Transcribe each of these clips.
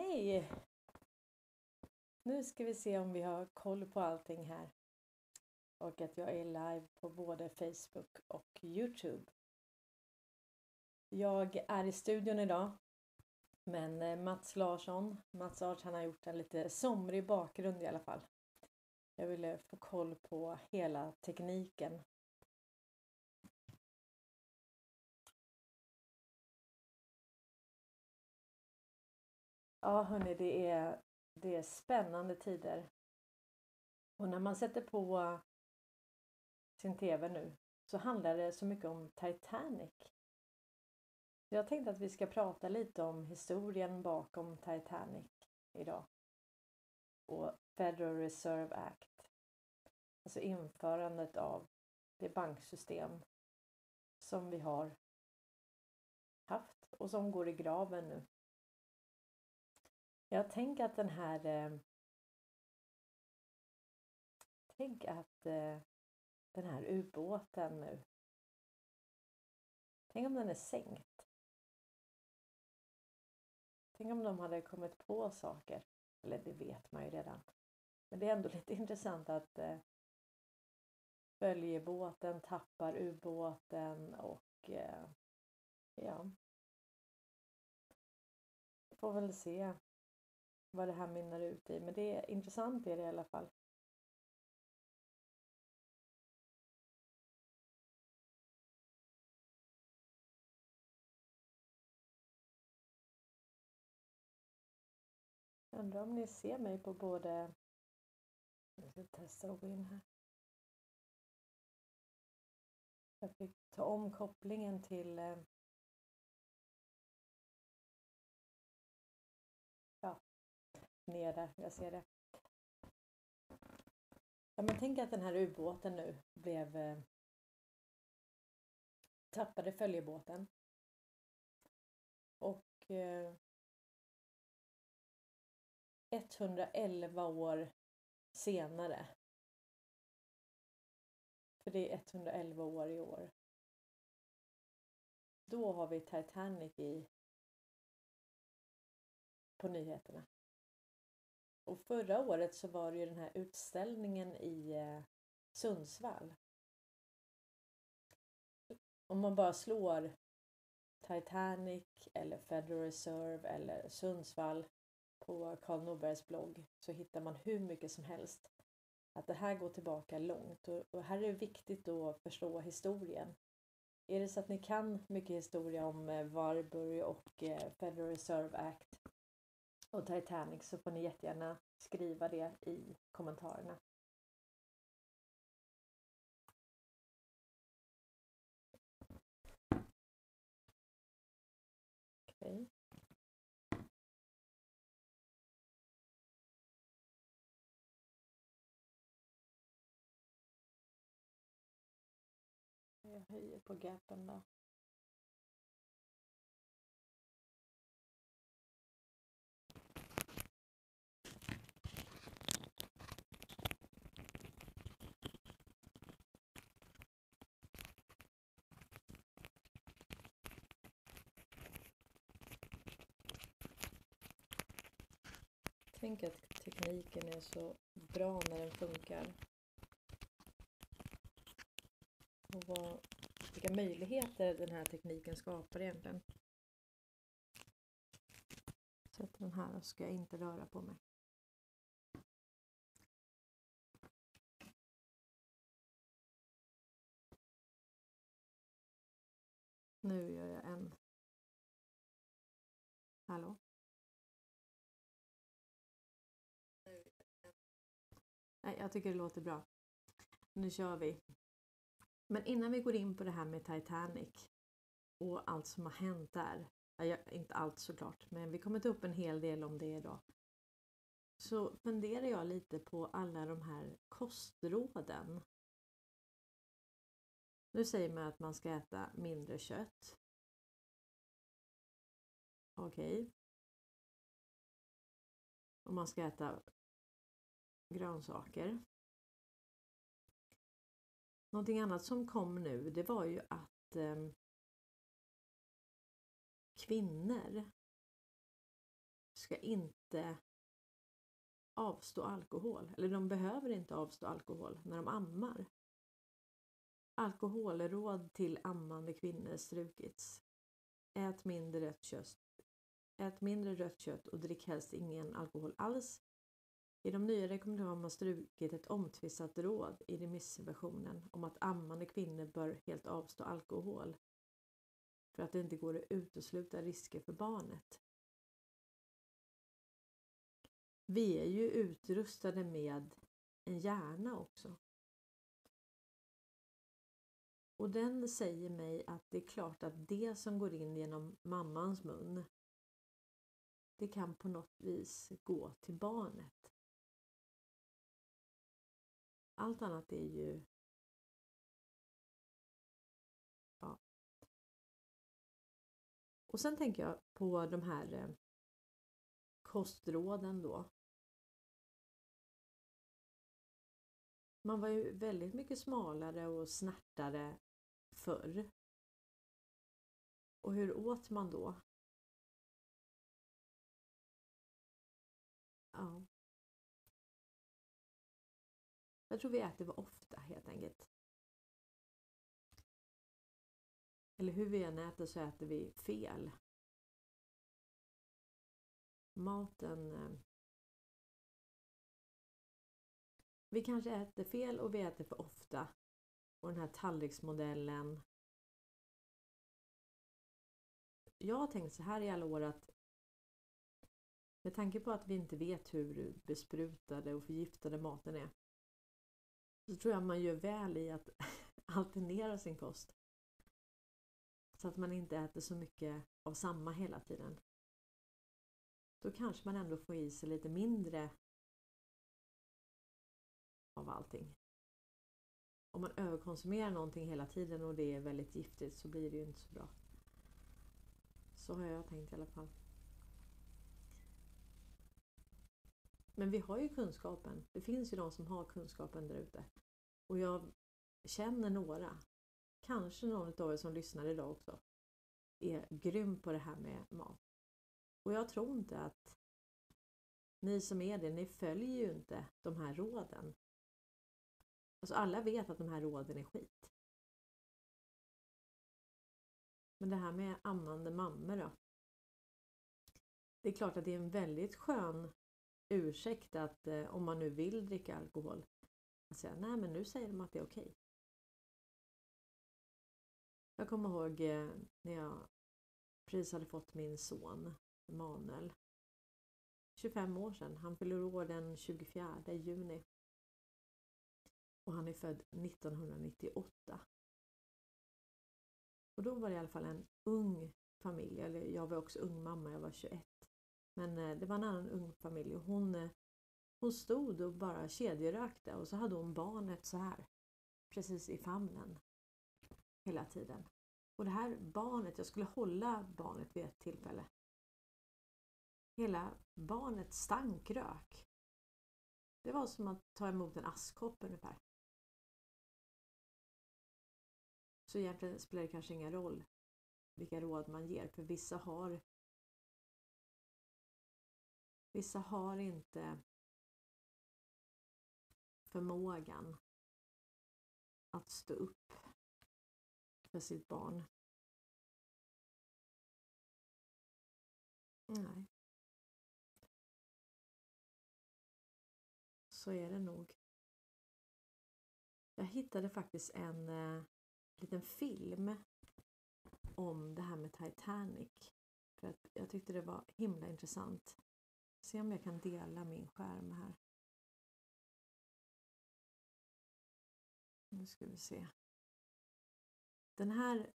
Hej! Nu ska vi se om vi har koll på allting här. Och att jag är live på både Facebook och Youtube. Jag är i studion idag. Men eh, Mats Larsson, Mats Art, han har gjort en lite somrig bakgrund i alla fall. Jag ville få koll på hela tekniken. Ja hörni, det är, det är spännande tider. Och när man sätter på sin TV nu så handlar det så mycket om Titanic. Jag tänkte att vi ska prata lite om historien bakom Titanic idag. Och Federal Reserve Act. Alltså införandet av det banksystem som vi har haft och som går i graven nu. Jag tänker att den här eh, Tänk att eh, den här ubåten nu Tänk om den är sänkt. Tänk om de hade kommit på saker. Eller det vet man ju redan. Men det är ändå lite intressant att eh, följebåten tappar ubåten och eh, ja. Får väl se vad det här mynnar ut i. Men det är intressant är det i alla fall. Undrar om ni ser mig på både... Jag ska testa att gå in här. Jag fick ta om kopplingen till eh, ner där, jag ser det. Ja, men tänk att den här ubåten nu blev eh, tappade följebåten. Och eh, 111 år senare. För det är 111 år i år. Då har vi Titanic i på nyheterna. Och förra året så var det ju den här utställningen i eh, Sundsvall. Om man bara slår Titanic eller Federal Reserve eller Sundsvall på Karl Norbergs blogg så hittar man hur mycket som helst. Att det här går tillbaka långt och, här är det viktigt att förstå historien. Är det så att ni kan mycket historia om eh, Warburg och eh, Federal Reserve Act och Titanic så får ni jättegärna skriva det i kommentarerna. Okay. Jag höjer på gapen då. Tänker att tekniken är så bra när den funkar. Och vad, vilka möjligheter den här tekniken skapar egentligen. Sätter den här och ska jag inte röra på mig. Nu gör jag en. Hallå? Nej, jag tycker det låter bra. Nu kör vi. Men innan vi går in på det här med Titanic och allt som har hänt där. Ja, inte allt såklart, men vi kommer ta upp en hel del om det idag. Så funderar jag lite på alla de här kostråden. Nu säger man att man ska äta mindre kött. Okej. Okay. Och man ska äta grönsaker. Någonting annat som kom nu det var ju att eh, kvinnor ska inte avstå alkohol. Eller de behöver inte avstå alkohol när de ammar. Alkoholråd till ammande kvinnor strukits. Ät mindre rött kött. Ät mindre rött kött och drick helst ingen alkohol alls. I de nya rekommendationerna har man strukit ett omtvistat råd i remissversionen om att ammande kvinnor bör helt avstå alkohol för att det inte går att utesluta risker för barnet. Vi är ju utrustade med en hjärna också. Och den säger mig att det är klart att det som går in genom mammans mun det kan på något vis gå till barnet. Allt annat är ju ja. Och sen tänker jag på de här eh, kostråden då. Man var ju väldigt mycket smalare och snärtare förr. Och hur åt man då? Ja. Jag tror vi äter för ofta helt enkelt. Eller hur vi än äter så äter vi fel. Maten... Eh, vi kanske äter fel och vi äter för ofta. Och den här tallriksmodellen. Jag har tänkt så här i alla år att med tanke på att vi inte vet hur besprutade och förgiftade maten är så tror jag man gör väl i att alternera sin kost. Så att man inte äter så mycket av samma hela tiden. Då kanske man ändå får i sig lite mindre av allting. Om man överkonsumerar någonting hela tiden och det är väldigt giftigt så blir det ju inte så bra. Så har jag tänkt i alla fall. Men vi har ju kunskapen. Det finns ju de som har kunskapen där ute. Och jag känner några, kanske någon av er som lyssnar idag också, är grym på det här med mat. Och jag tror inte att ni som är det, ni följer ju inte de här råden. Alltså alla vet att de här råden är skit. Men det här med ammande mammor då. Det är klart att det är en väldigt skön ursäkt att eh, om man nu vill dricka alkohol säga nej men nu säger de att det är okej. Jag kommer ihåg eh, när jag precis hade fått min son Emanuel. 25 år sedan. Han fyller år den 24 juni. Och han är född 1998. Och då var det i alla fall en ung familj, eller jag var också ung mamma, jag var 21. Men eh, det var en annan ung familj och hon, eh, hon stod och bara kedjerökte och så hade hon barnet så här precis i famnen hela tiden. Och det här barnet, jag skulle hålla barnet vid ett tillfälle. Hela barnet stank rök. Det var som att ta emot en askkopp ungefär. Så egentligen spelar det kanske ingen roll vilka råd man ger för vissa har Vissa har inte förmågan att stå upp för sitt barn. Nej. Så är det nog. Jag hittade faktiskt en eh, liten film om det här med Titanic. För att jag tyckte det var himla intressant. Se om jag kan dela min skärm här. Nu ska vi se. Den här,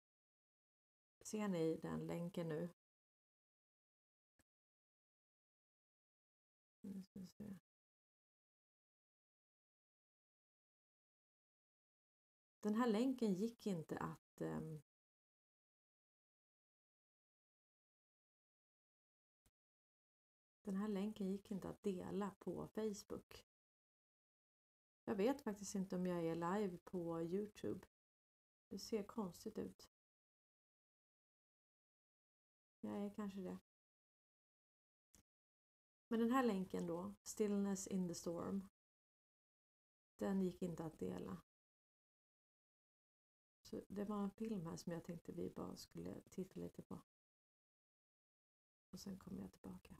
ser ni den länken nu? Nu ska vi se. Den här länken gick inte att um, Den här länken gick inte att dela på Facebook. Jag vet faktiskt inte om jag är live på Youtube. Det ser konstigt ut. Jag är kanske det. Men den här länken då, Stillness in the Storm, den gick inte att dela. Så det var en film här som jag tänkte vi bara skulle titta lite på. Och sen kommer jag tillbaka.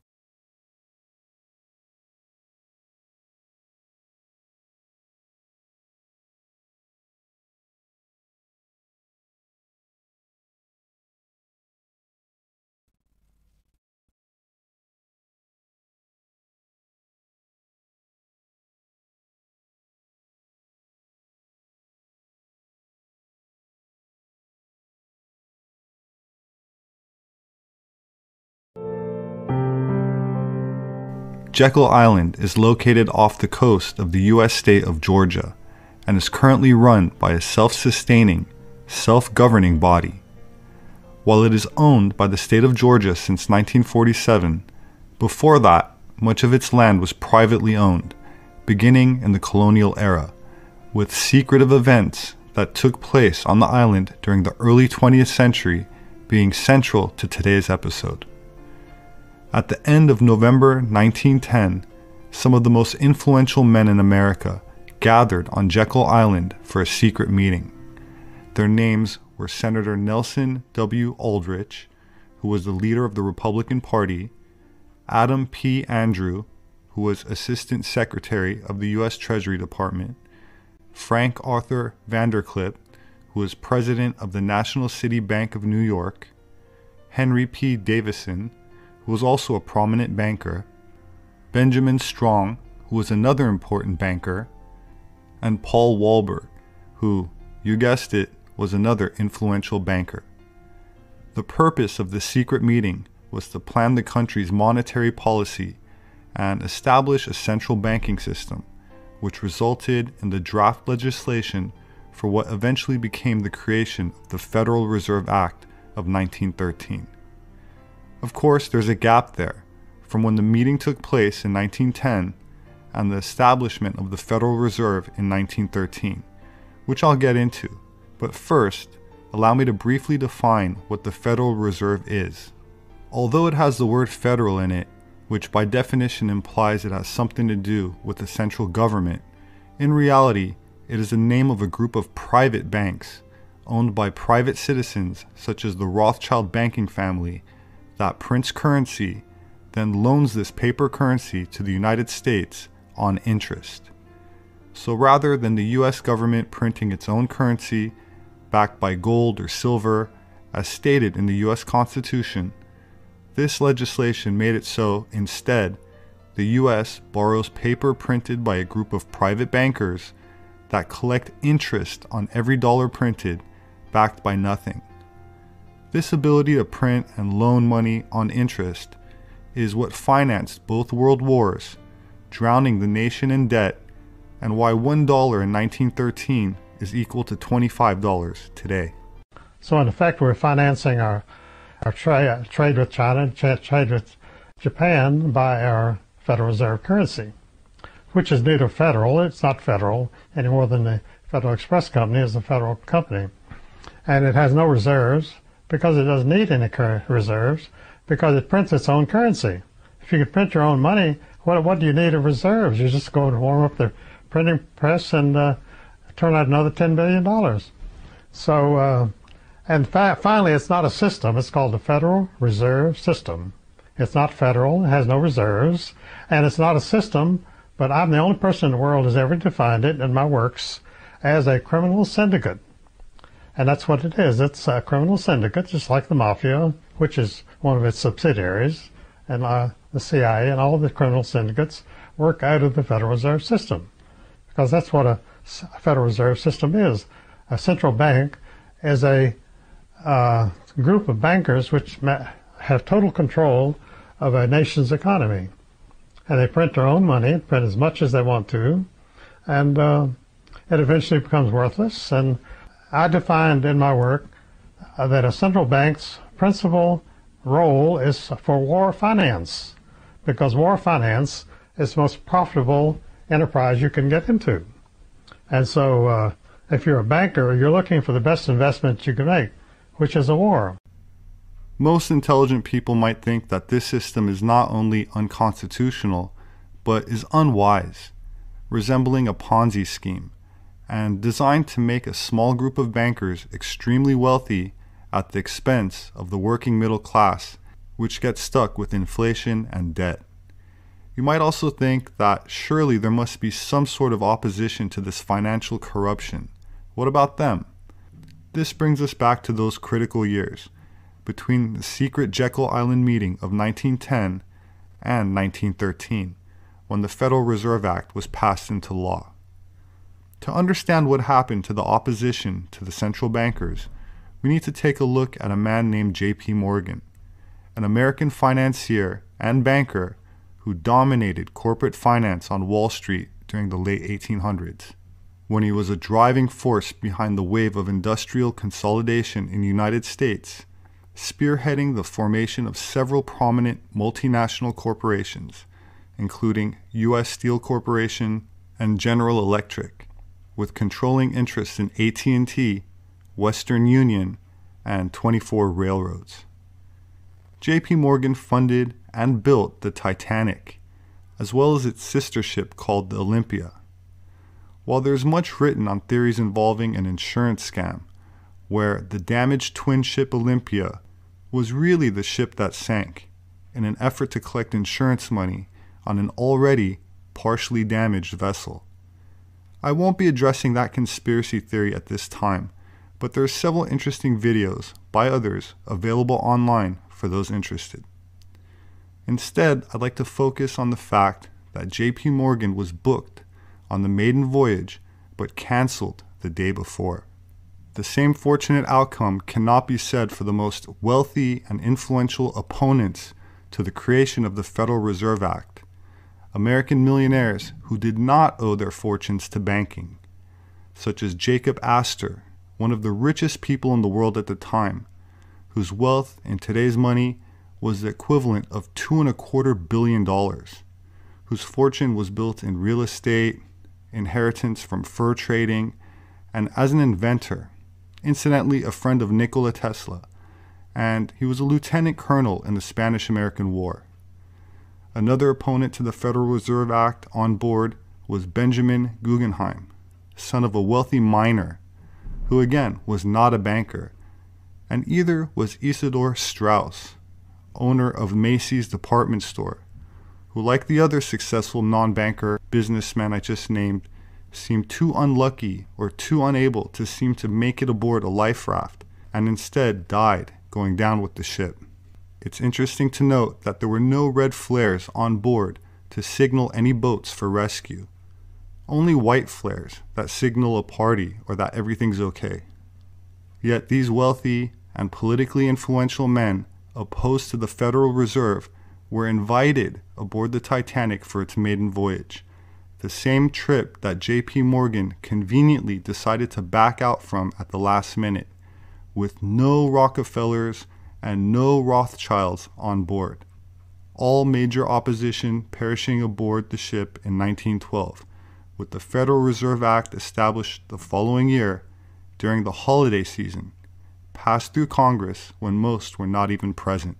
Jekyll Island is located off the coast of the U.S. state of Georgia and is currently run by a self sustaining, self governing body. While it is owned by the state of Georgia since 1947, before that, much of its land was privately owned, beginning in the colonial era, with secretive events that took place on the island during the early 20th century being central to today's episode. At the end of November 1910, some of the most influential men in America gathered on Jekyll Island for a secret meeting. Their names were Senator Nelson W. Aldrich, who was the leader of the Republican Party, Adam P. Andrew, who was Assistant Secretary of the U.S. Treasury Department, Frank Arthur Vanderclip, who was President of the National City Bank of New York, Henry P. Davison, who was also a prominent banker, Benjamin Strong, who was another important banker, and Paul Walberg, who, you guessed it, was another influential banker. The purpose of the secret meeting was to plan the country's monetary policy and establish a central banking system, which resulted in the draft legislation for what eventually became the creation of the Federal Reserve Act of 1913. Of course, there's a gap there from when the meeting took place in 1910 and the establishment of the Federal Reserve in 1913, which I'll get into. But first, allow me to briefly define what the Federal Reserve is. Although it has the word federal in it, which by definition implies it has something to do with the central government, in reality, it is the name of a group of private banks owned by private citizens such as the Rothschild banking family that prints currency, then loans this paper currency to the United States on interest. So rather than the US government printing its own currency, backed by gold or silver, as stated in the US Constitution, this legislation made it so instead the US borrows paper printed by a group of private bankers that collect interest on every dollar printed, backed by nothing. This ability to print and loan money on interest is what financed both world wars, drowning the nation in debt, and why $1 in 1913 is equal to $25 today. So, in effect, we're financing our, our tra- uh, trade with China, tra- trade with Japan by our Federal Reserve currency, which is neither federal, it's not federal any more than the Federal Express Company is a federal company. And it has no reserves, because it doesn't need any reserves because it prints its own currency. If you can print your own money, what, what do you need of reserves? You just go and warm up the printing press and uh, turn out another $10 billion. So, uh, and fa- finally, it's not a system. It's called the Federal Reserve System. It's not federal. It has no reserves. And it's not a system, but I'm the only person in the world who's ever defined it in my works as a criminal syndicate. And that's what it is. It's a criminal syndicate, just like the mafia, which is one of its subsidiaries, and uh, the CIA and all the criminal syndicates work out of the Federal Reserve System. Because that's what a Federal Reserve System is. A central bank is a uh, group of bankers which have total control of a nation's economy. And they print their own money, print as much as they want to, and uh, it eventually becomes worthless and I defined in my work uh, that a central bank's principal role is for war finance because war finance is the most profitable enterprise you can get into. And so uh, if you're a banker, you're looking for the best investment you can make, which is a war. Most intelligent people might think that this system is not only unconstitutional, but is unwise, resembling a Ponzi scheme, and designed to make a small group of bankers extremely wealthy at the expense of the working middle class, which gets stuck with inflation and debt. You might also think that surely there must be some sort of opposition to this financial corruption. What about them? This brings us back to those critical years between the secret Jekyll Island meeting of 1910 and 1913, when the Federal Reserve Act was passed into law. To understand what happened to the opposition to the central bankers, we need to take a look at a man named J.P. Morgan, an American financier and banker who dominated corporate finance on Wall Street during the late 1800s, when he was a driving force behind the wave of industrial consolidation in the United States, spearheading the formation of several prominent multinational corporations, including U.S. Steel Corporation and General Electric, with controlling interests in AT&T Western Union, and 24 railroads. JP Morgan funded and built the Titanic, as well as its sister ship called the Olympia. While there's much written on theories involving an insurance scam, where the damaged twin ship Olympia was really the ship that sank in an effort to collect insurance money on an already partially damaged vessel. I won't be addressing that conspiracy theory at this time but there are several interesting videos by others available online for those interested. Instead, I'd like to focus on the fact that JP Morgan was booked on the maiden voyage but canceled the day before. The same fortunate outcome cannot be said for the most wealthy and influential opponents to the creation of the Federal Reserve Act, American millionaires who did not owe their fortunes to banking, such as Jacob Astor one of the richest people in the world at the time, whose wealth in today's money was the equivalent of two and a quarter billion dollars, whose fortune was built in real estate, inheritance from fur trading, and as an inventor, incidentally a friend of Nikola Tesla, and he was a lieutenant colonel in the Spanish American War. Another opponent to the Federal Reserve Act on board was Benjamin Guggenheim, son of a wealthy miner who again was not a banker, and either was Isidor Straus, owner of Macy's department store, who, like the other successful non banker businessman I just named, seemed too unlucky or too unable to seem to make it aboard a life raft and instead died going down with the ship. It's interesting to note that there were no red flares on board to signal any boats for rescue only white flares that signal a party or that everything's okay. Yet these wealthy and politically influential men opposed to the Federal Reserve were invited aboard the Titanic for its maiden voyage, the same trip that JP Morgan conveniently decided to back out from at the last minute, with no Rockefellers and no Rothschilds on board. All major opposition perishing aboard the ship in 1912 with the Federal Reserve Act established the following year during the holiday season, passed through Congress when most were not even present.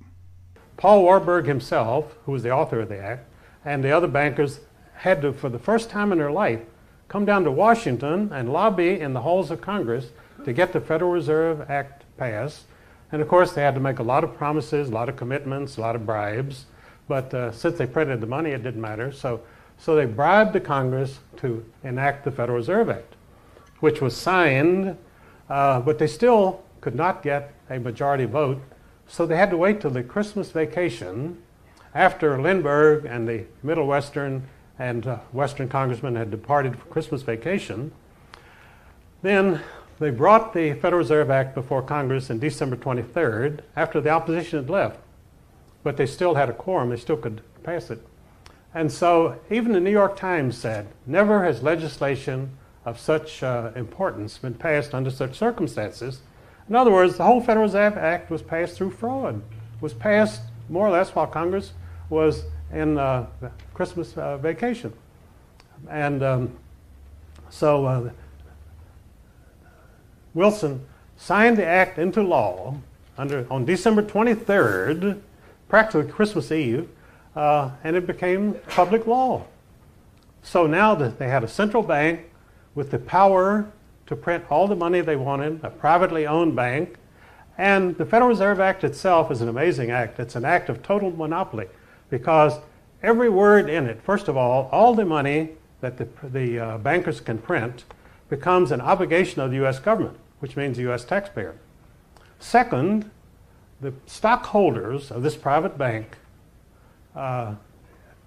Paul Warburg himself, who was the author of the act, and the other bankers had to, for the first time in their life, come down to Washington and lobby in the halls of Congress to get the Federal Reserve Act passed. And of course, they had to make a lot of promises, a lot of commitments, a lot of bribes. But uh, since they printed the money, it didn't matter. So so they bribed the Congress to enact the Federal Reserve Act, which was signed, uh, but they still could not get a majority vote. So they had to wait till the Christmas vacation after Lindbergh and the Middle Western and uh, Western congressmen had departed for Christmas vacation. Then they brought the Federal Reserve Act before Congress on December 23rd after the opposition had left. But they still had a quorum, they still could pass it. And so even the New York Times said, never has legislation of such uh, importance been passed under such circumstances. In other words, the whole Federal Reserve Act was passed through fraud, was passed more or less while Congress was in uh, Christmas uh, vacation. And um, so uh, Wilson signed the act into law under, on December 23rd, practically Christmas Eve, uh, and it became public law. So now that they had a central bank with the power to print all the money they wanted, a privately owned bank, and the Federal Reserve Act itself is an amazing act. It's an act of total monopoly because every word in it, first of all, all the money that the, the uh, bankers can print becomes an obligation of the U.S. government, which means the U.S. taxpayer. Second, the stockholders of this private bank uh,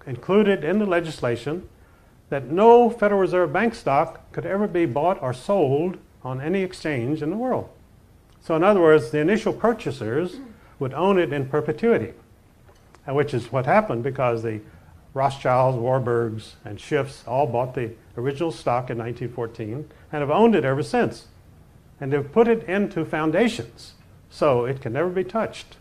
included in the legislation that no Federal Reserve Bank stock could ever be bought or sold on any exchange in the world. So, in other words, the initial purchasers would own it in perpetuity, which is what happened because the Rothschilds, Warburgs, and Schiffs all bought the original stock in 1914 and have owned it ever since. And they've put it into foundations so it can never be touched.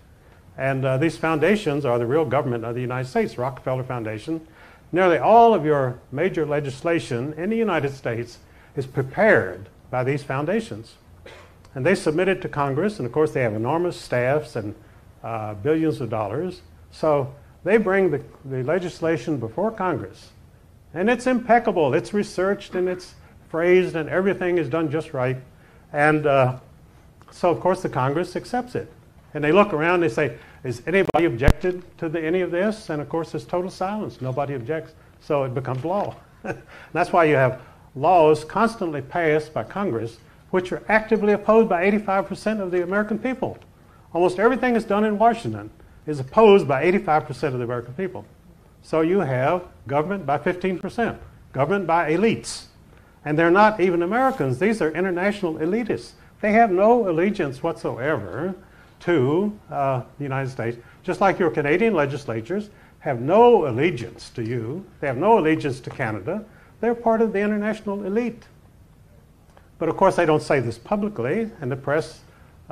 And uh, these foundations are the real government of the United States, Rockefeller Foundation. Nearly all of your major legislation in the United States is prepared by these foundations. And they submit it to Congress, and of course, they have enormous staffs and uh, billions of dollars. So they bring the, the legislation before Congress, and it's impeccable. It's researched and it's phrased, and everything is done just right. And uh, so, of course, the Congress accepts it. And they look around and they say, Is anybody objected to the, any of this? And of course, there's total silence. Nobody objects. So it becomes law. that's why you have laws constantly passed by Congress which are actively opposed by 85% of the American people. Almost everything is done in Washington is opposed by 85% of the American people. So you have government by 15%, government by elites. And they're not even Americans, these are international elitists. They have no allegiance whatsoever to uh, the United States, just like your Canadian legislatures have no allegiance to you, they have no allegiance to Canada. They're part of the international elite. But of course, they don't say this publicly, and the press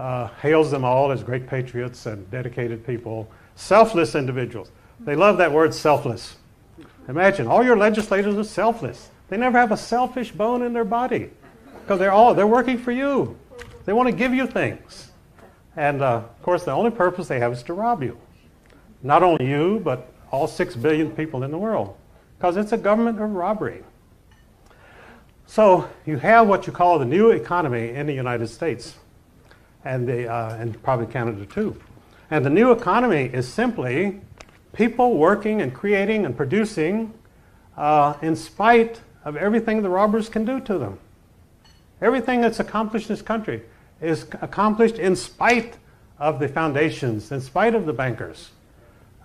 uh, hails them all as great patriots and dedicated people, selfless individuals. They love that word selfless. Imagine all your legislators are selfless. They never have a selfish bone in their body because they're all they're working for you. They want to give you things, and uh, of course, the only purpose they have is to rob you. Not only you, but all six billion people in the world, because it's a government of robbery. So you have what you call the new economy in the United States, and the uh, and probably Canada too. And the new economy is simply people working and creating and producing uh, in spite of everything the robbers can do to them. Everything that's accomplished in this country is accomplished in spite of the foundations, in spite of the bankers.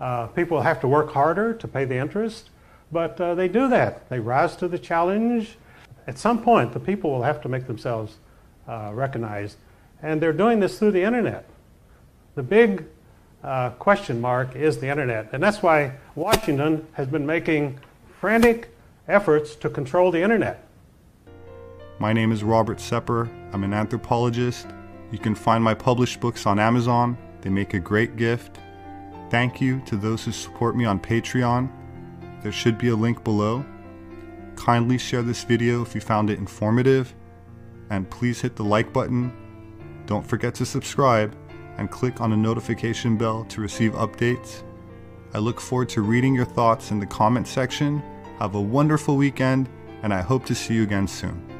Uh, people have to work harder to pay the interest, but uh, they do that. They rise to the challenge at some point, the people will have to make themselves uh, recognized. And they're doing this through the internet. The big uh, question mark is the internet. And that's why Washington has been making frantic efforts to control the internet. My name is Robert Sepper. I'm an anthropologist. You can find my published books on Amazon. They make a great gift. Thank you to those who support me on Patreon. There should be a link below. Kindly share this video if you found it informative, and please hit the like button. Don't forget to subscribe and click on the notification bell to receive updates. I look forward to reading your thoughts in the comment section. Have a wonderful weekend, and I hope to see you again soon.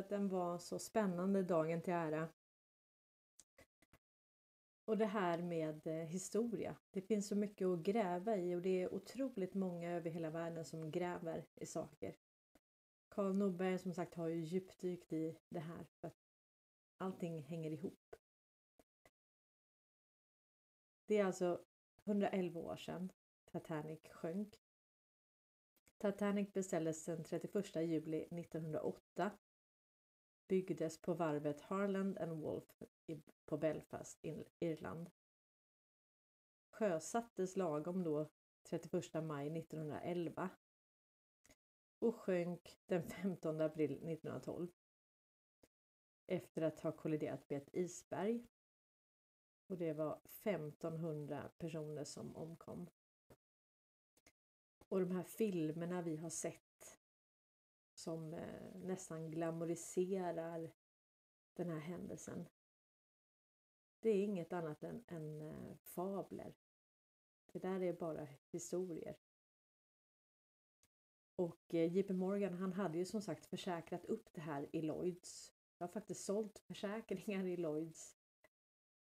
Att den var så spännande dagen till ära. Och det här med eh, historia. Det finns så mycket att gräva i och det är otroligt många över hela världen som gräver i saker. Karl Norberg som sagt har ju djupdykt i det här för att allting hänger ihop. Det är alltså 111 år sedan Titanic sjönk Titanic beställdes den 31 juli 1908. Byggdes på varvet Harland and Wolff på Belfast, Irland. Sjösattes lagom då 31 maj 1911. och sjönk den 15 april 1912 efter att ha kolliderat med ett isberg. Och det var 1500 personer som omkom. Och de här filmerna vi har sett som eh, nästan glamoriserar den här händelsen. Det är inget annat än, än eh, fabler. Det där är bara historier. Och eh, JP Morgan han hade ju som sagt försäkrat upp det här i Lloyds. Jag har faktiskt sålt försäkringar i Lloyds.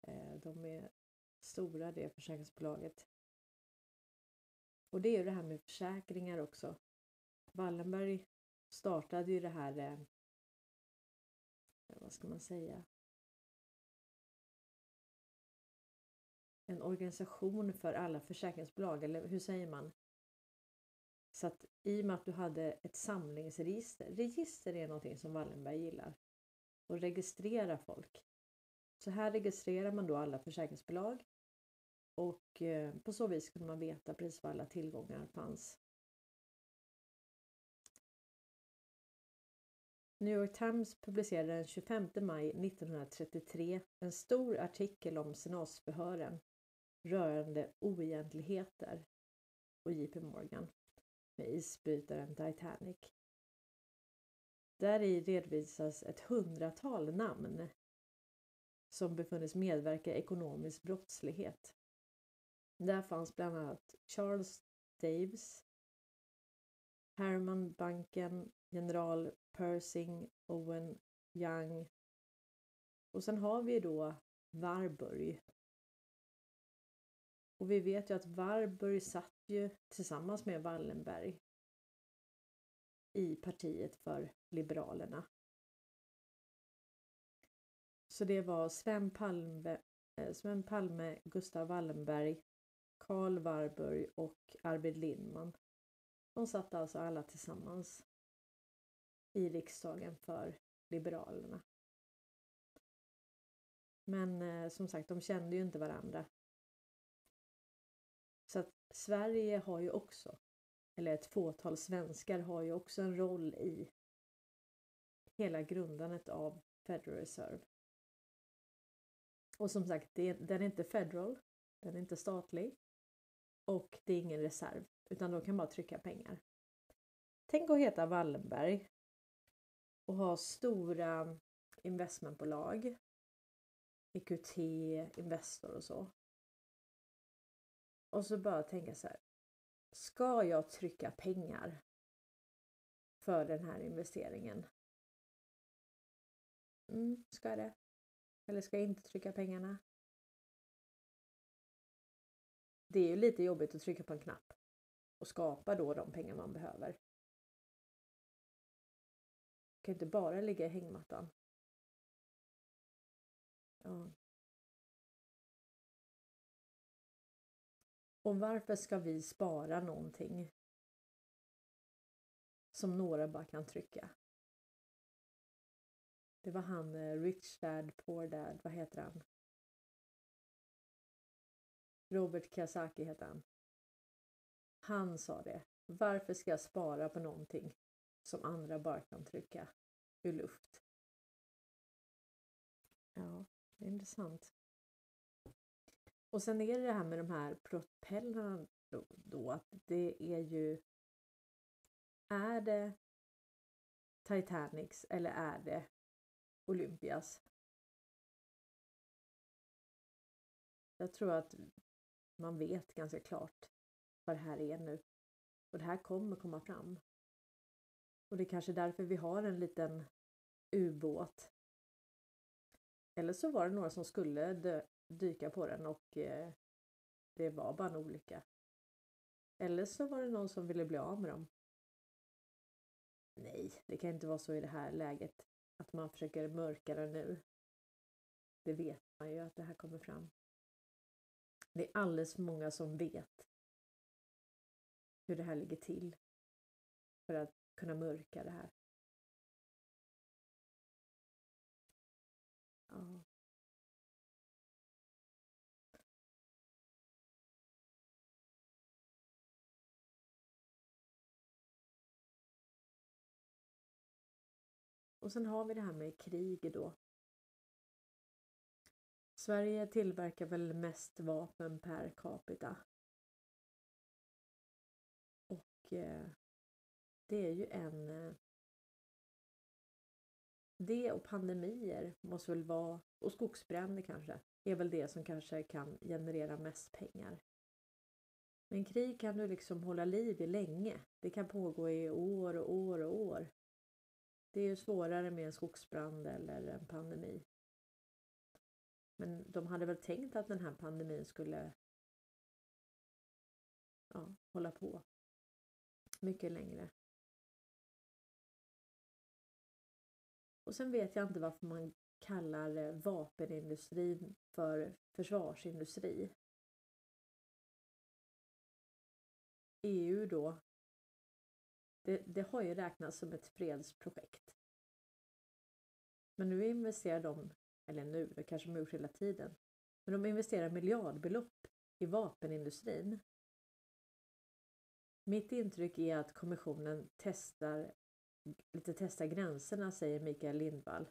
Eh, de är stora det försäkringsbolaget. Och det är ju det här med försäkringar också. Wallenberg startade ju det här, eh, vad ska man säga, en organisation för alla försäkringsbolag, eller hur säger man? Så att i och med att du hade ett samlingsregister, register är någonting som Wallenberg gillar, och registrera folk. Så här registrerar man då alla försäkringsbolag och eh, på så vis kunde man veta precis var alla tillgångar fanns. New York Times publicerade den 25 maj 1933 en stor artikel om senatsförhören rörande oegentligheter och JP Morgan med isbrytaren Titanic. Där i redovisas ett hundratal namn som befunnits medverka i ekonomisk brottslighet. Där fanns bland annat Charles Daves, Herman Banken, general Pershing, Owen Young och sen har vi då Warburg. Och vi vet ju att Warburg satt ju tillsammans med Wallenberg i partiet för Liberalerna. Så det var Sven Palme, eh, Sven Palme Gustav Wallenberg, Karl Warburg och Arvid Lindman. De satt alltså alla tillsammans i riksdagen för Liberalerna. Men eh, som sagt, de kände ju inte varandra. Så att Sverige har ju också, eller ett fåtal svenskar har ju också en roll i hela grundandet av Federal Reserve. Och som sagt, det, den är inte federal, den är inte statlig och det är ingen reserv, utan de kan bara trycka pengar. Tänk att heta Wallenberg och ha stora investmentbolag, EQT, Investor och så. Och så bara tänka så här. Ska jag trycka pengar för den här investeringen? Mm, ska jag det? Eller ska jag inte trycka pengarna? Det är ju lite jobbigt att trycka på en knapp och skapa då de pengar man behöver. Kan inte bara ligga i hängmattan. Ja. Och varför ska vi spara någonting som några bara kan trycka? Det var han eh, Rich Dad Poor Dad, vad heter han? Robert Kiyosaki heter han. Han sa det. Varför ska jag spara på någonting som andra bara kan trycka ur luft? Ja, det är intressant. Och sen är det det här med de här propellrarna då, då att det är ju är det Titanics eller är det Olympias? Jag tror att man vet ganska klart vad det här är nu. Och det här kommer komma fram. Och det är kanske därför vi har en liten ubåt. Eller så var det några som skulle dö, dyka på den och eh, det var bara en olycka. Eller så var det någon som ville bli av med dem. Nej, det kan inte vara så i det här läget att man försöker mörka det nu. Det vet man ju att det här kommer fram. Det är alldeles för många som vet hur det här ligger till för att kunna mörka det här. Ja. Och sen har vi det här med krig då. Sverige tillverkar väl mest vapen per capita. Och eh, det är ju en... Eh, det och pandemier måste väl vara, och skogsbränder kanske, är väl det som kanske kan generera mest pengar. Men krig kan du liksom hålla liv i länge. Det kan pågå i år och år och år. Det är ju svårare med en skogsbrand eller en pandemi. Men de hade väl tänkt att den här pandemin skulle ja, hålla på mycket längre. Och sen vet jag inte varför man kallar eh, vapenindustrin för försvarsindustri. EU då, det, det har ju räknats som ett fredsprojekt. Men nu investerar de, eller nu, det kanske de har gjort hela tiden, men de investerar miljardbelopp i vapenindustrin. Mitt intryck är att kommissionen testar, lite testa gränserna, säger Mikael Lindvall,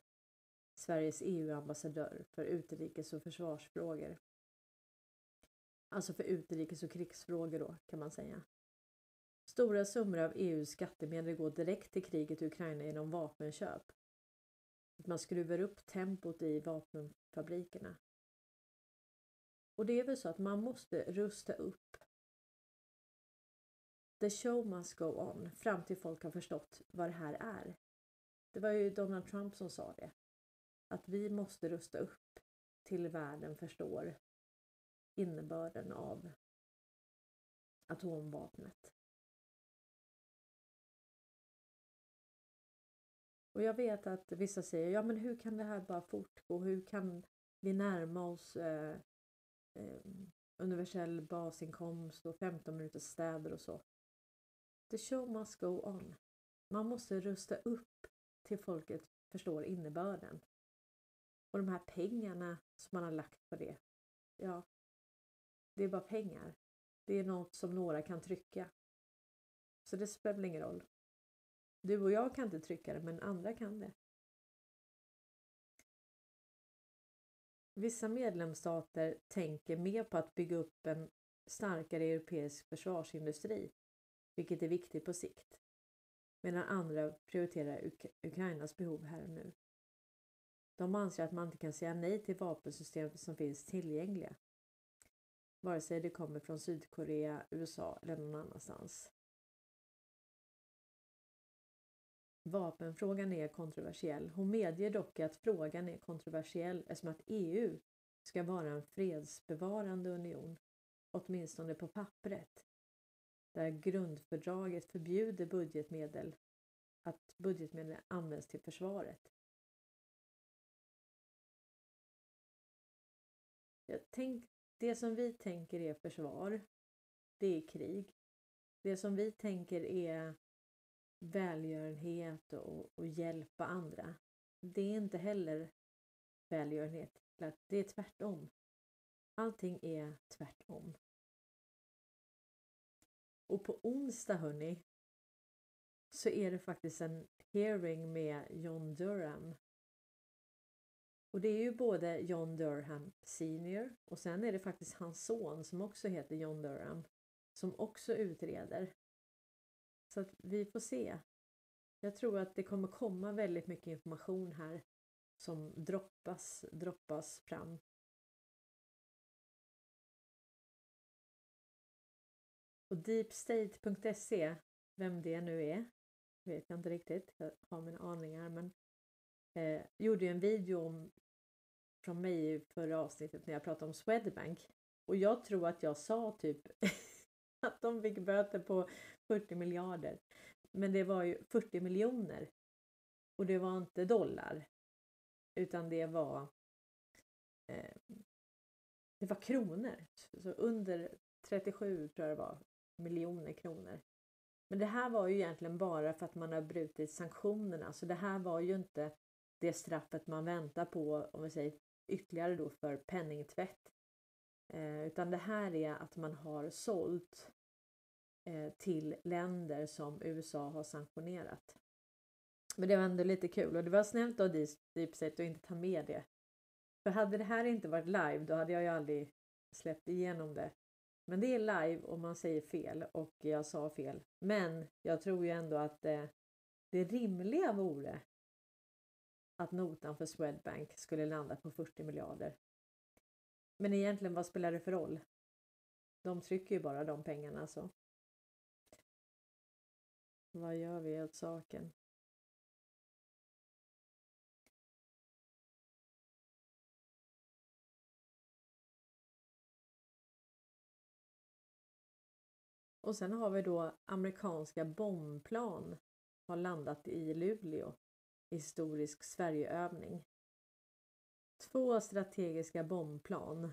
Sveriges EU-ambassadör för utrikes och försvarsfrågor. Alltså för utrikes och krigsfrågor då, kan man säga. Stora summor av EUs skattemedel går direkt till kriget i Ukraina genom vapenköp. Man skruvar upp tempot i vapenfabrikerna. Och det är väl så att man måste rusta upp. The show must go on fram till folk har förstått vad det här är. Det var ju Donald Trump som sa det. Att vi måste rusta upp till världen förstår innebörden av atomvapnet. Och jag vet att vissa säger, ja men hur kan det här bara fortgå? Hur kan vi närma oss eh, eh, universell basinkomst och 15 minuters städer och så? The show must go on. Man måste rusta upp till folket förstår innebörden. Och de här pengarna som man har lagt på det, ja, det är bara pengar. Det är något som några kan trycka. Så det spelar ingen roll. Du och jag kan inte trycka det, men andra kan det. Vissa medlemsstater tänker mer på att bygga upp en starkare europeisk försvarsindustri, vilket är viktigt på sikt, medan andra prioriterar Uk Ukrainas behov här och nu. De anser att man inte kan säga nej till vapensystem som finns tillgängliga, vare sig det kommer från Sydkorea, USA eller någon annanstans. Vapenfrågan är kontroversiell. Hon medger dock att frågan är kontroversiell eftersom att EU ska vara en fredsbevarande union, åtminstone på pappret, där grundfördraget förbjuder budgetmedel att budgetmedel används till försvaret. Jag tänk, det som vi tänker är försvar, det är krig. Det som vi tänker är välgörenhet och, och hjälpa andra. Det är inte heller välgörenhet. Det är tvärtom. Allting är tvärtom. Och på onsdag hörni så är det faktiskt en hearing med John Durham. Och det är ju både John Durham senior och sen är det faktiskt hans son som också heter John Durham som också utreder. Så att vi får se. Jag tror att det kommer komma väldigt mycket information här som droppas, droppas fram. Och deepstate.se, vem det nu är, vet jag inte riktigt. Jag har mina aningar men eh, gjorde en video om, från mig i förra avsnittet när jag pratade om Swedbank. Och jag tror att jag sa typ att de fick böter på 40 miljarder. Men det var ju 40 miljoner. Och det var inte dollar. Utan det var eh, det var kronor. Så under 37 tror jag det var miljoner kronor. Men det här var ju egentligen bara för att man har brutit sanktionerna. Så det här var ju inte det straffet man väntar på om vi säger ytterligare då för penningtvätt. Eh, utan det här är att man har sålt eh, till länder som USA har sanktionerat. Men det var ändå lite kul och det var snällt av Deepset att inte ta med det. För hade det här inte varit live då hade jag ju aldrig släppt igenom det. Men det är live och man säger fel och jag sa fel. Men jag tror ju ändå att det, det rimliga vore att notan för Swedbank skulle landa på 40 miljarder. Men egentligen vad spelar det för roll? De trycker ju bara de pengarna så. Vad gör vi åt saken? Och sen har vi då amerikanska bombplan har landat i Luleå. Historisk Sverigeövning. Två strategiska bombplan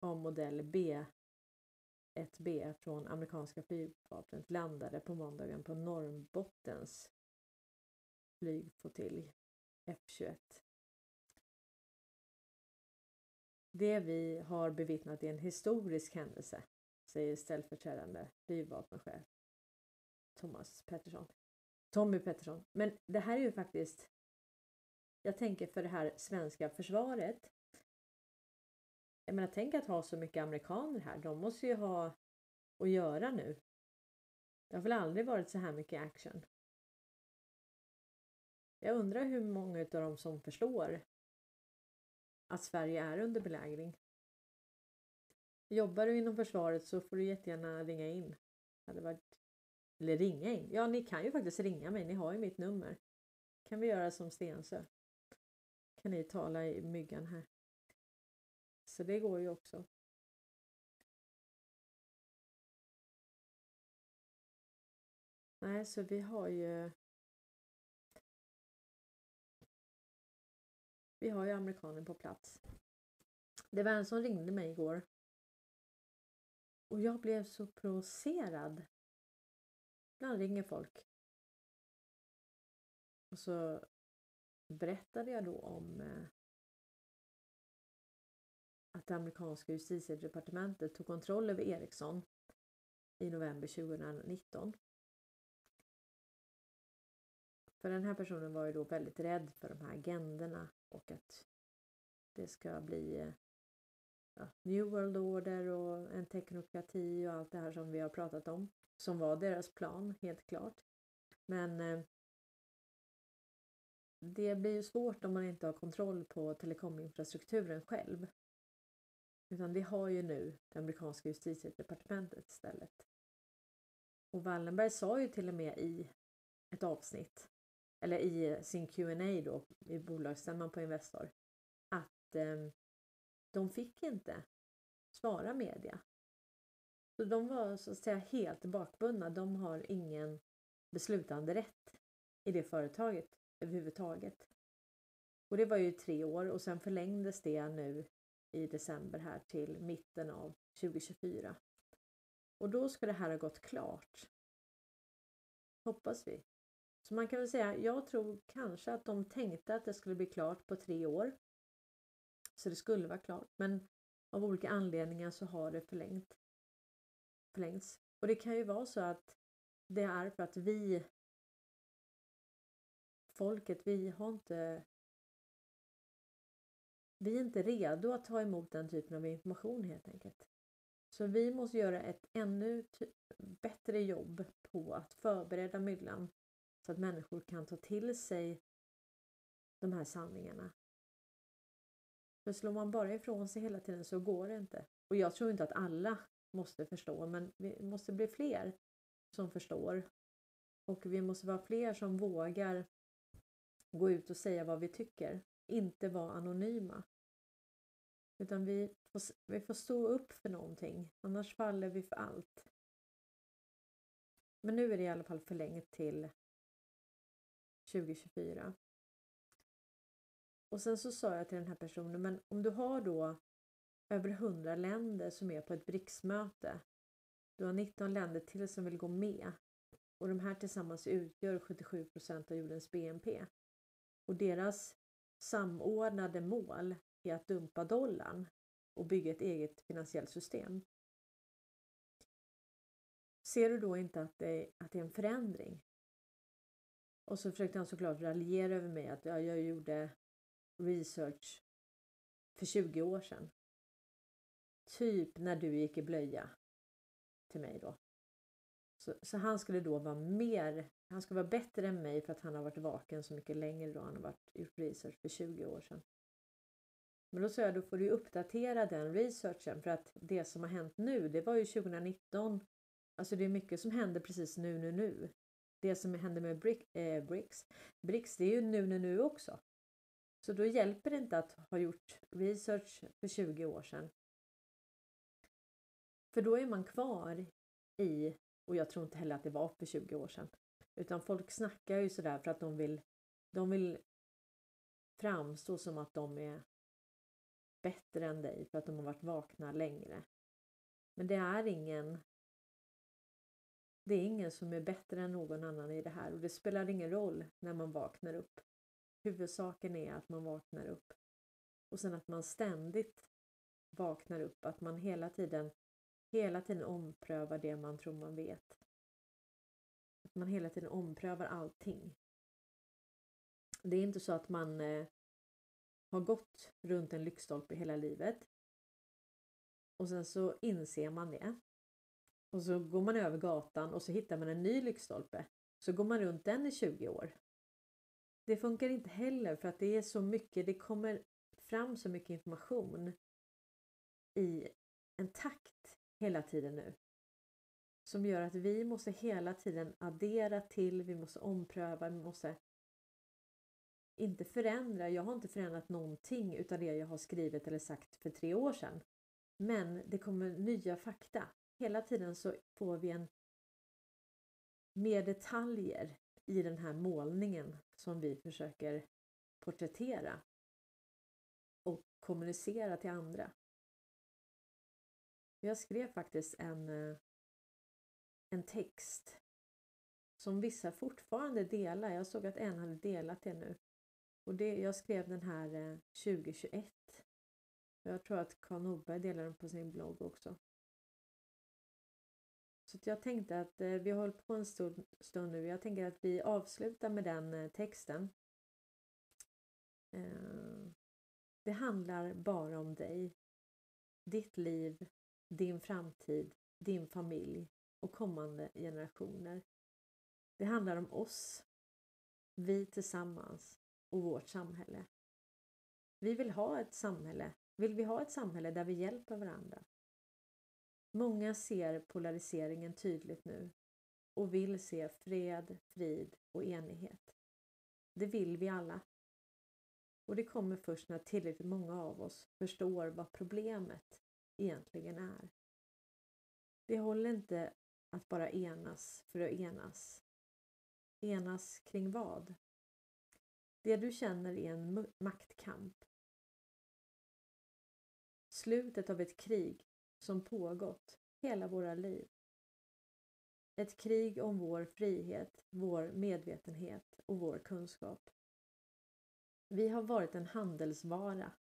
av modell B1B från amerikanska flygvapnet landade på måndagen på Norrbottens flygflottilj F21. Det vi har bevittnat är en historisk händelse säger ställföreträdande flygvapenchef Thomas Pettersson. Tommy Pettersson. Men det här är ju faktiskt, jag tänker för det här svenska försvaret. Jag menar, tänk att ha så mycket amerikaner här. De måste ju ha att göra nu. Det har väl aldrig varit så här mycket action. Jag undrar hur många av dem som förstår att Sverige är under belägring. Jobbar du inom försvaret så får du jättegärna ringa in. Varit... Eller ringa in. Ja, ni kan ju faktiskt ringa mig. Ni har ju mitt nummer. kan vi göra som Stensö. Kan ni tala i myggan här. Så det går ju också. Nej, så vi har ju Vi har ju amerikanen på plats. Det var en som ringde mig igår och jag blev så provocerad. Ibland ringer folk. Och så berättade jag då om eh, att det amerikanska justitiedepartementet tog kontroll över Ericsson i november 2019. För den här personen var ju då väldigt rädd för de här agenderna och att det ska bli eh, ja, New World Order och en teknokrati och allt det här som vi har pratat om. Som var deras plan, helt klart. Men eh, det blir ju svårt om man inte har kontroll på telekominfrastrukturen själv. Utan det har ju nu det amerikanska justitiedepartementet istället. Och Wallenberg sa ju till och med i ett avsnitt, eller i sin Q&A då i bolagsstämman på Investor, att eh, de fick inte svara media. Så de var så att säga helt bakbundna. De har ingen beslutande rätt i det företaget överhuvudtaget. Och det var ju tre år och sen förlängdes det nu i december här till mitten av 2024. Och då ska det här ha gått klart. Hoppas vi. Så man kan väl säga, jag tror kanske att de tänkte att det skulle bli klart på tre år. Så det skulle vara klart men av olika anledningar så har det förlängt, förlängts. Och det kan ju vara så att det är för att vi folket, vi har inte vi är inte redo att ta emot den typen av information helt enkelt. Så vi måste göra ett ännu bättre jobb på att förbereda myllan så att människor kan ta till sig de här sanningarna för slår man bara ifrån sig hela tiden så går det inte. Och jag tror inte att alla måste förstå, men vi måste bli fler som förstår. Och vi måste vara fler som vågar gå ut och säga vad vi tycker. Inte vara anonyma. Utan vi får, vi får stå upp för någonting, annars faller vi för allt. Men nu är det i alla fall förlängt till 2024. Och sen så sa jag till den här personen, men om du har då över 100 länder som är på ett BRICS-möte. Du har 19 länder till som vill gå med och de här tillsammans utgör 77 procent av jordens BNP. Och deras samordnade mål är att dumpa dollarn och bygga ett eget finansiellt system. Ser du då inte att det, att det är en förändring? Och så försökte han såklart raljera över mig att jag gjorde research för 20 år sedan. Typ när du gick i blöja till mig då. Så, så, han skulle då vara mer, han skulle vara bättre än mig för att han har varit vaken så mycket längre då. Han har varit, gjort research för 20 år sedan. Men då sa jag, då får du uppdatera den researchen för att det som har hänt nu, det var ju 2019. Alltså det är mycket som händer precis nu, nu, nu. Det som händer med Brick, eh, BRICS, BRICS, det är ju nu, nu, nu också. Så då hjälper det inte att ha gjort research för 20 år sedan. För då är man kvar i, och jag tror inte heller att det var för 20 år sedan, utan folk snackar ju sådär för att de vill, de vill framstå som att de är bättre än dig för att de har varit vakna längre. Men det är ingen det är ingen som är bättre än någon annan i det här och det spelar ingen roll när man vaknar upp. Huvudsaken är att man vaknar upp. Och sen att man ständigt vaknar upp, att man hela tiden, hela tiden omprövar det man tror man vet. Att man hela tiden omprövar allting. Det är inte så att man eh, har gått runt en lyktstolpe hela livet och sen så inser man det. Och så går man över gatan och så hittar man en ny lyktstolpe. Så går man runt den i 20 år. Det funkar inte heller för att det är så mycket, det kommer fram så mycket information i en takt hela tiden nu. Som gör att vi måste hela tiden addera till, vi måste ompröva, vi måste inte förändra. Jag har inte förändrat någonting utav det jag har skrivit eller sagt för tre år sedan. Men det kommer nya fakta. Hela tiden så får vi en mer detaljer i den här målningen som vi försöker porträttera och kommunicera till andra. Jag skrev faktiskt en, eh, en text som vissa fortfarande delar. Jag såg att en hade delat det nu. Och det, jag skrev den här eh, 2021. Jag tror att Karl Norberg delar den på sin blogg också. Så jag tänkte att eh, vi har hållit på en stund, stund nu. Jag tänker att vi avslutar med den eh, texten. Eh, det handlar bara om dig, ditt liv, din framtid, din familj och kommande generationer. Det handlar om oss, vi tillsammans och vårt samhälle. Vi vill ha ett samhälle, vill vi ha ett samhälle där vi hjälper varandra. Många ser polariseringen tydligt nu och vill se fred, frid och enighet. Det vill vi alla. Och det kommer först när tillräckligt många av oss förstår vad problemet egentligen är. Det håller inte att bara enas för att enas. Enas kring vad? Det du känner är en maktkamp. Slutet av ett krig som pågått hela våra liv. Ett krig om vår frihet, vår medvetenhet och vår kunskap. Vi har varit en handelsvara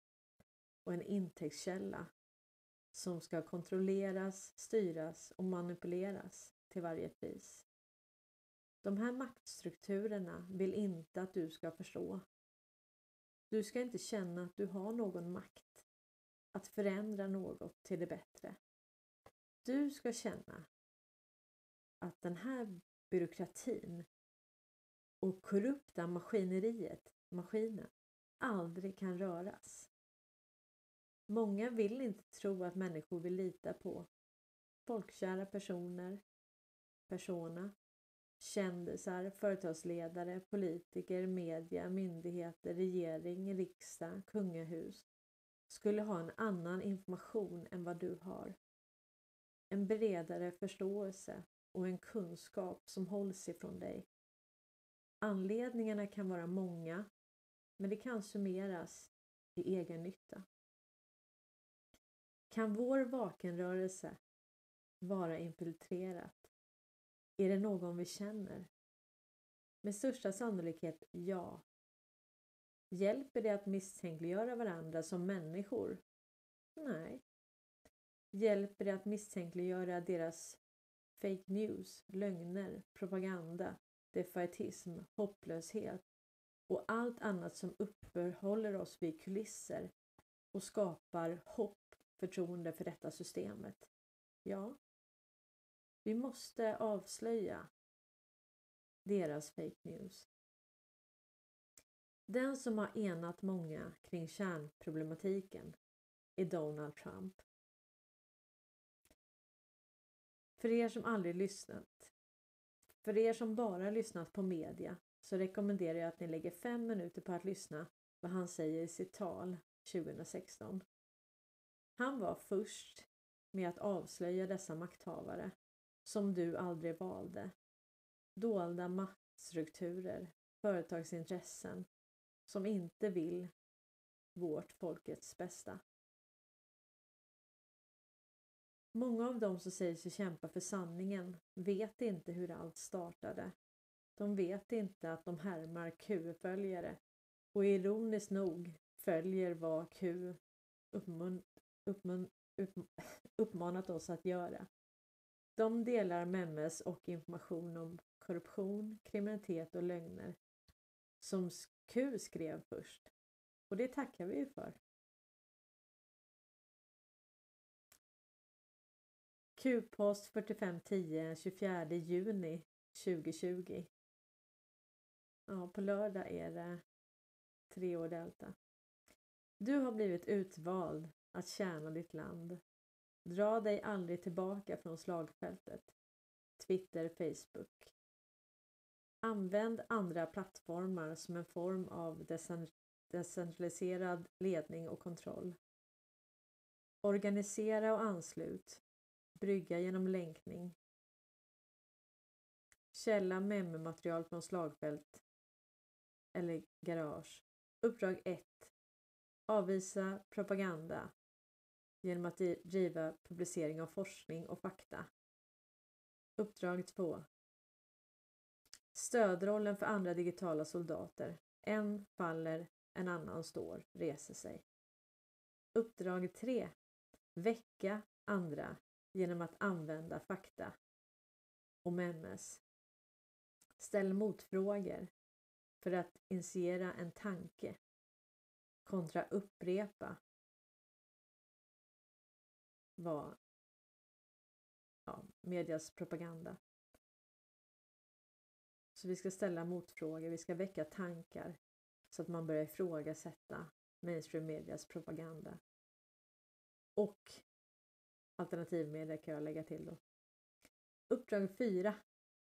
och en intäktskälla som ska kontrolleras, styras och manipuleras till varje pris. De här maktstrukturerna vill inte att du ska förstå. Du ska inte känna att du har någon makt att förändra något till det bättre. Du ska känna att den här byråkratin och korrupta maskineriet, maskinen, aldrig kan röras. Många vill inte tro att människor vill lita på folkkära personer, persona, kändisar, företagsledare, politiker, media, myndigheter, regering, riksdag, kungahus skulle ha en annan information än vad du har. En bredare förståelse och en kunskap som hålls ifrån dig. Anledningarna kan vara många, men det kan summeras till egen nytta. Kan vår vakenrörelse vara infiltrerat är det någon vi känner? Med största sannolikhet ja. Hjälper det att misstänkliggöra varandra som människor? Nej. Hjälper det att misstänkliggöra deras fake news, lögner, propaganda defaitism, hopplöshet och allt annat som uppehåller oss vid kulisser och skapar hopp, förtroende för detta systemet. Ja, vi måste avslöja deras fake news. Den som har enat många kring kärnproblematiken är Donald Trump. För er som aldrig lyssnat, för er som bara lyssnat på media så rekommenderar jag att ni lägger fem minuter på att lyssna vad han säger i sitt tal 2016. Han var först med att avslöja dessa makthavare som du aldrig valde. Dolda maktstrukturer, företagsintressen som inte vill vårt folkets bästa. Många av dem som säger sig kämpa för sanningen vet inte hur allt startade. De vet inte att de härmar Q-följare och ironiskt nog följer vad Q uppmun, uppmun, upp, uppmanat oss att göra. De delar memes och information om korruption, kriminalitet och lögner som Q skrev först. Och det tackar vi ju för. Q-post 4510 24 juni 2020. Ja, på lördag är det tre år delta. Du har blivit utvald att tjäna ditt land. Dra dig aldrig tillbaka från slagfältet. Twitter, Facebook. Använd andra plattformar som en form av decentraliserad ledning och kontroll. Organisera och anslut. Brygga genom länkning. Källa memmematerial från slagfält eller garage. Uppdrag 1. Avvisa propaganda genom att driva publicering av forskning och fakta. Uppdrag 2. Stödrollen för andra digitala soldater. En faller, en annan står, reser sig. Uppdrag 3. Väcka andra genom att använda fakta och MS. Ställ motfrågor för att initiera en tanke kontra upprepa vad ja, medias propaganda. Så vi ska ställa motfrågor, vi ska väcka tankar så att man börjar ifrågasätta mainstream medias propaganda. Och alternativmedia kan jag lägga till då. Uppdrag 4.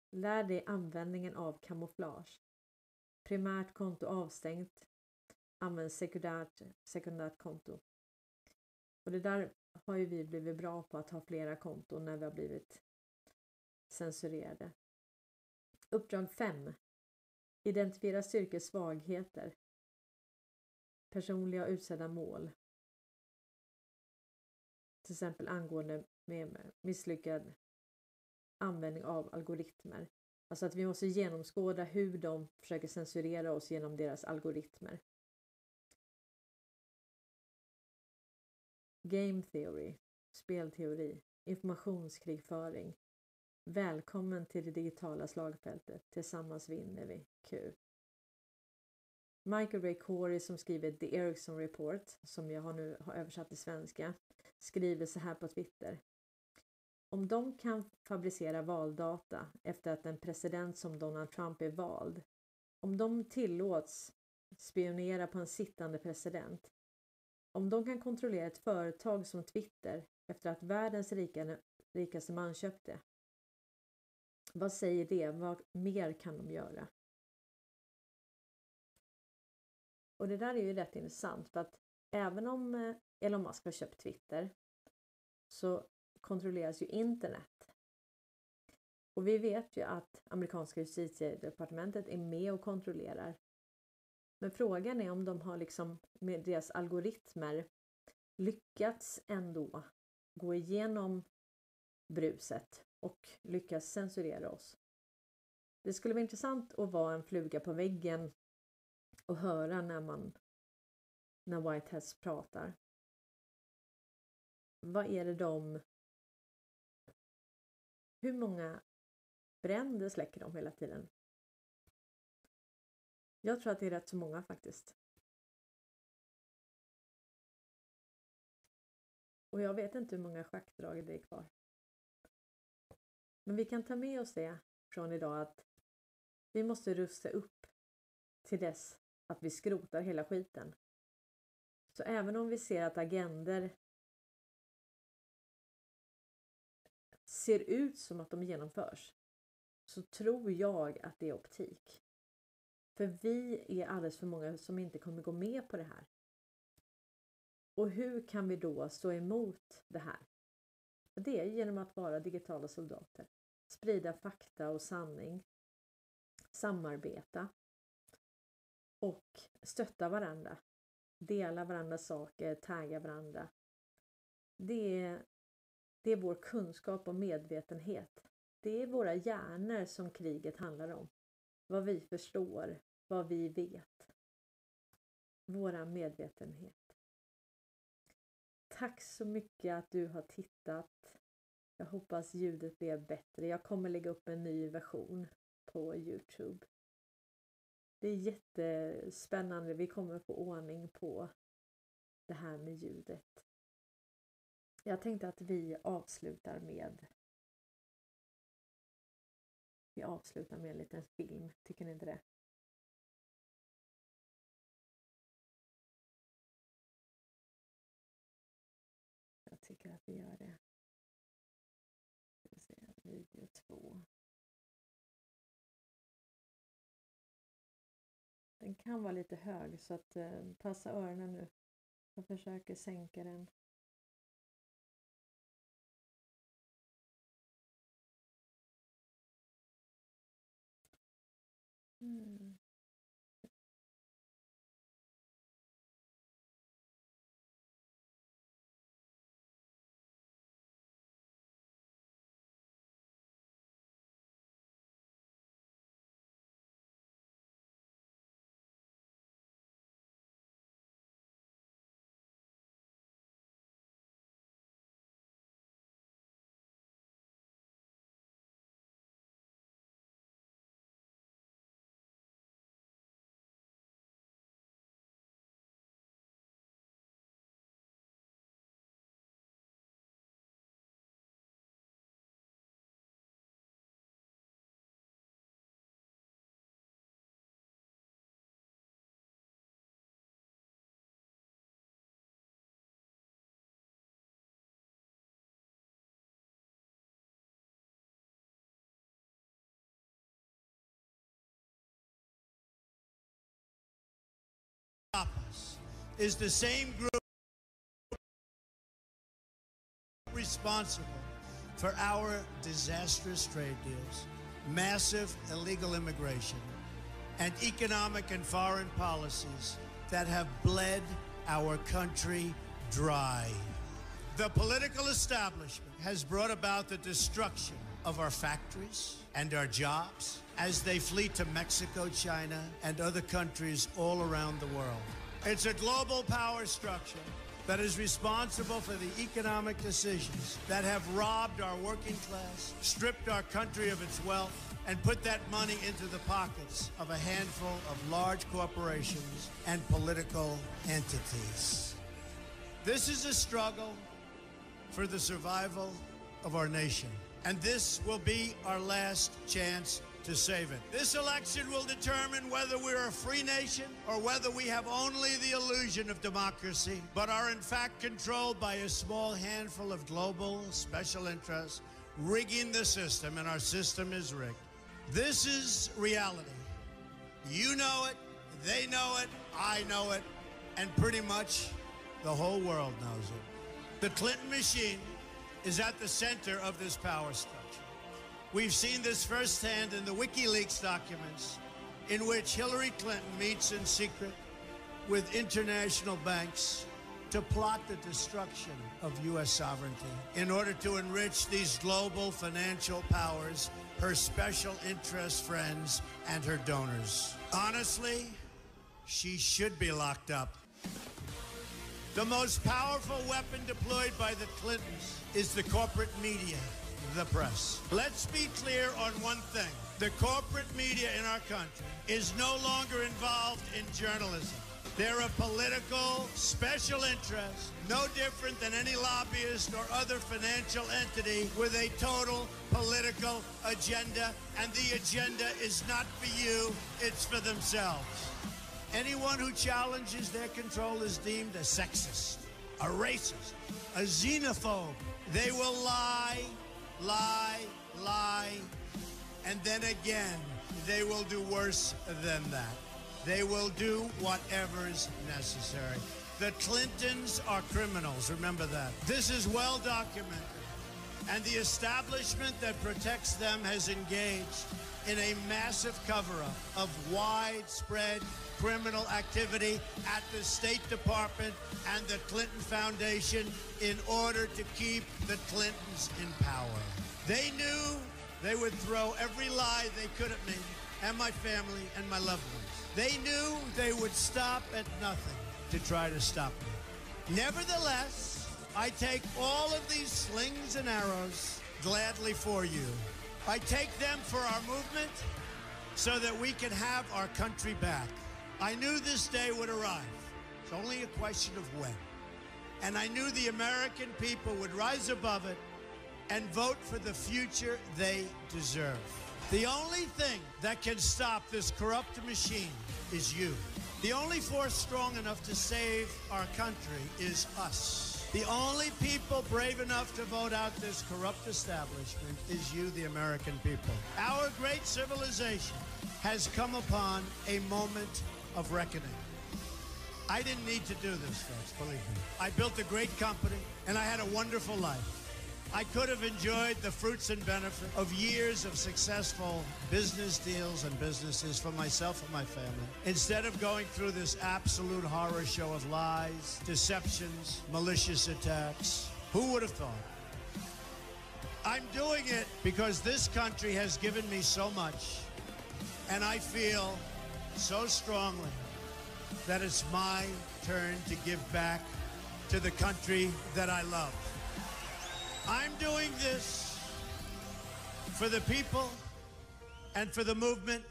Lär dig användningen av kamouflage. Primärt konto avstängt. Använd sekundärt, sekundärt konto. Och det där har ju vi blivit bra på att ha flera konton när vi har blivit censurerade. Uppdrag 5. Identifiera styrkors svagheter. Personliga och utsedda mål. Till exempel angående med misslyckad användning av algoritmer. Alltså att vi måste genomskåda hur de försöker censurera oss genom deras algoritmer. Game theory, spelteori, informationskrigföring. Välkommen till det digitala slagfältet. Tillsammans vinner vi. Q. Michael Ray Corey som skriver The Ericsson Report, som jag har nu har översatt till svenska, skriver så här på Twitter. Om de kan fabricera valdata efter att en president som Donald Trump är vald, om de tillåts spionera på en sittande president, om de kan kontrollera ett företag som Twitter efter att världens rikaste man köpte, vad säger det? Vad mer kan de göra? Och det där är ju rätt intressant för att även om eh, Elon Musk har köpt Twitter så kontrolleras ju internet. Och vi vet ju att amerikanska justitiedepartementet är med och kontrollerar. Men frågan är om de har liksom med deras algoritmer lyckats ändå gå igenom bruset och lyckas censurera oss. Det skulle vara intressant att vara en fluga på väggen och höra när man när Whiteheads pratar. Vad är det de hur många bränder släcker de hela tiden? Jag tror att det är rätt så många faktiskt. Och jag vet inte hur många schackdrag det är kvar. Men vi kan ta med oss det från idag att vi måste rusta upp till dess att vi skrotar hela skiten. Så även om vi ser att agender ser ut som att de genomförs så tror jag att det är optik. För vi är alldeles för många som inte kommer gå med på det här. Och hur kan vi då stå emot det här? Det är genom att vara digitala soldater. Sprida fakta och sanning. Samarbeta. Och stötta varandra. Dela varandras saker, tagga varandra. Det är, det är vår kunskap och medvetenhet. Det är våra hjärnor som kriget handlar om. Vad vi förstår, vad vi vet. vår medvetenhet. Tack så mycket att du har tittat. Jag hoppas ljudet blev bättre. Jag kommer lägga upp en ny version på Youtube. Det är jättespännande. Vi kommer få ordning på det här med ljudet. Jag tänkte att vi avslutar med vi avslutar med en liten film. Tycker ni inte det? 2. Den kan vara lite hög så att eh, passa öronen nu. Jag försöker sänka den. Mm. Is the same group responsible for our disastrous trade deals, massive illegal immigration, and economic and foreign policies that have bled our country dry. The political establishment has brought about the destruction of our factories and our jobs as they flee to Mexico, China, and other countries all around the world. It's a global power structure that is responsible for the economic decisions that have robbed our working class, stripped our country of its wealth, and put that money into the pockets of a handful of large corporations and political entities. This is a struggle for the survival of our nation. And this will be our last chance to save it. This election will determine whether we're a free nation or whether we have only the illusion of democracy, but are in fact controlled by a small handful of global special interests rigging the system, and our system is rigged. This is reality. You know it, they know it, I know it, and pretty much the whole world knows it. The Clinton machine is at the center of this power structure. We've seen this firsthand in the WikiLeaks documents, in which Hillary Clinton meets in secret with international banks to plot the destruction of U.S. sovereignty in order to enrich these global financial powers, her special interest friends, and her donors. Honestly, she should be locked up. The most powerful weapon deployed by the Clintons is the corporate media, the press. Let's be clear on one thing. The corporate media in our country is no longer involved in journalism. They're a political special interest, no different than any lobbyist or other financial entity with a total political agenda. And the agenda is not for you, it's for themselves. Anyone who challenges their control is deemed a sexist, a racist, a xenophobe. They will lie, lie, lie, and then again, they will do worse than that. They will do whatever is necessary. The Clintons are criminals, remember that. This is well documented. And the establishment that protects them has engaged in a massive cover up of widespread criminal activity at the State Department and the Clinton Foundation in order to keep the Clintons in power. They knew they would throw every lie they could at me and my family and my loved ones. They knew they would stop at nothing to try to stop me. Nevertheless, I take all of these slings and arrows gladly for you. I take them for our movement so that we can have our country back. I knew this day would arrive. It's only a question of when. And I knew the American people would rise above it and vote for the future they deserve. The only thing that can stop this corrupt machine is you. The only force strong enough to save our country is us. The only people brave enough to vote out this corrupt establishment is you, the American people. Our great civilization has come upon a moment of reckoning. I didn't need to do this, folks, believe me. I built a great company and I had a wonderful life. I could have enjoyed the fruits and benefits of years of successful business deals and businesses for myself and my family. Instead of going through this absolute horror show of lies, deceptions, malicious attacks, who would have thought? I'm doing it because this country has given me so much, and I feel so strongly that it's my turn to give back to the country that I love. I'm doing this for the people and for the movement,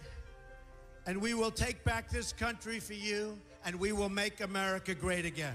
and we will take back this country for you, and we will make America great again.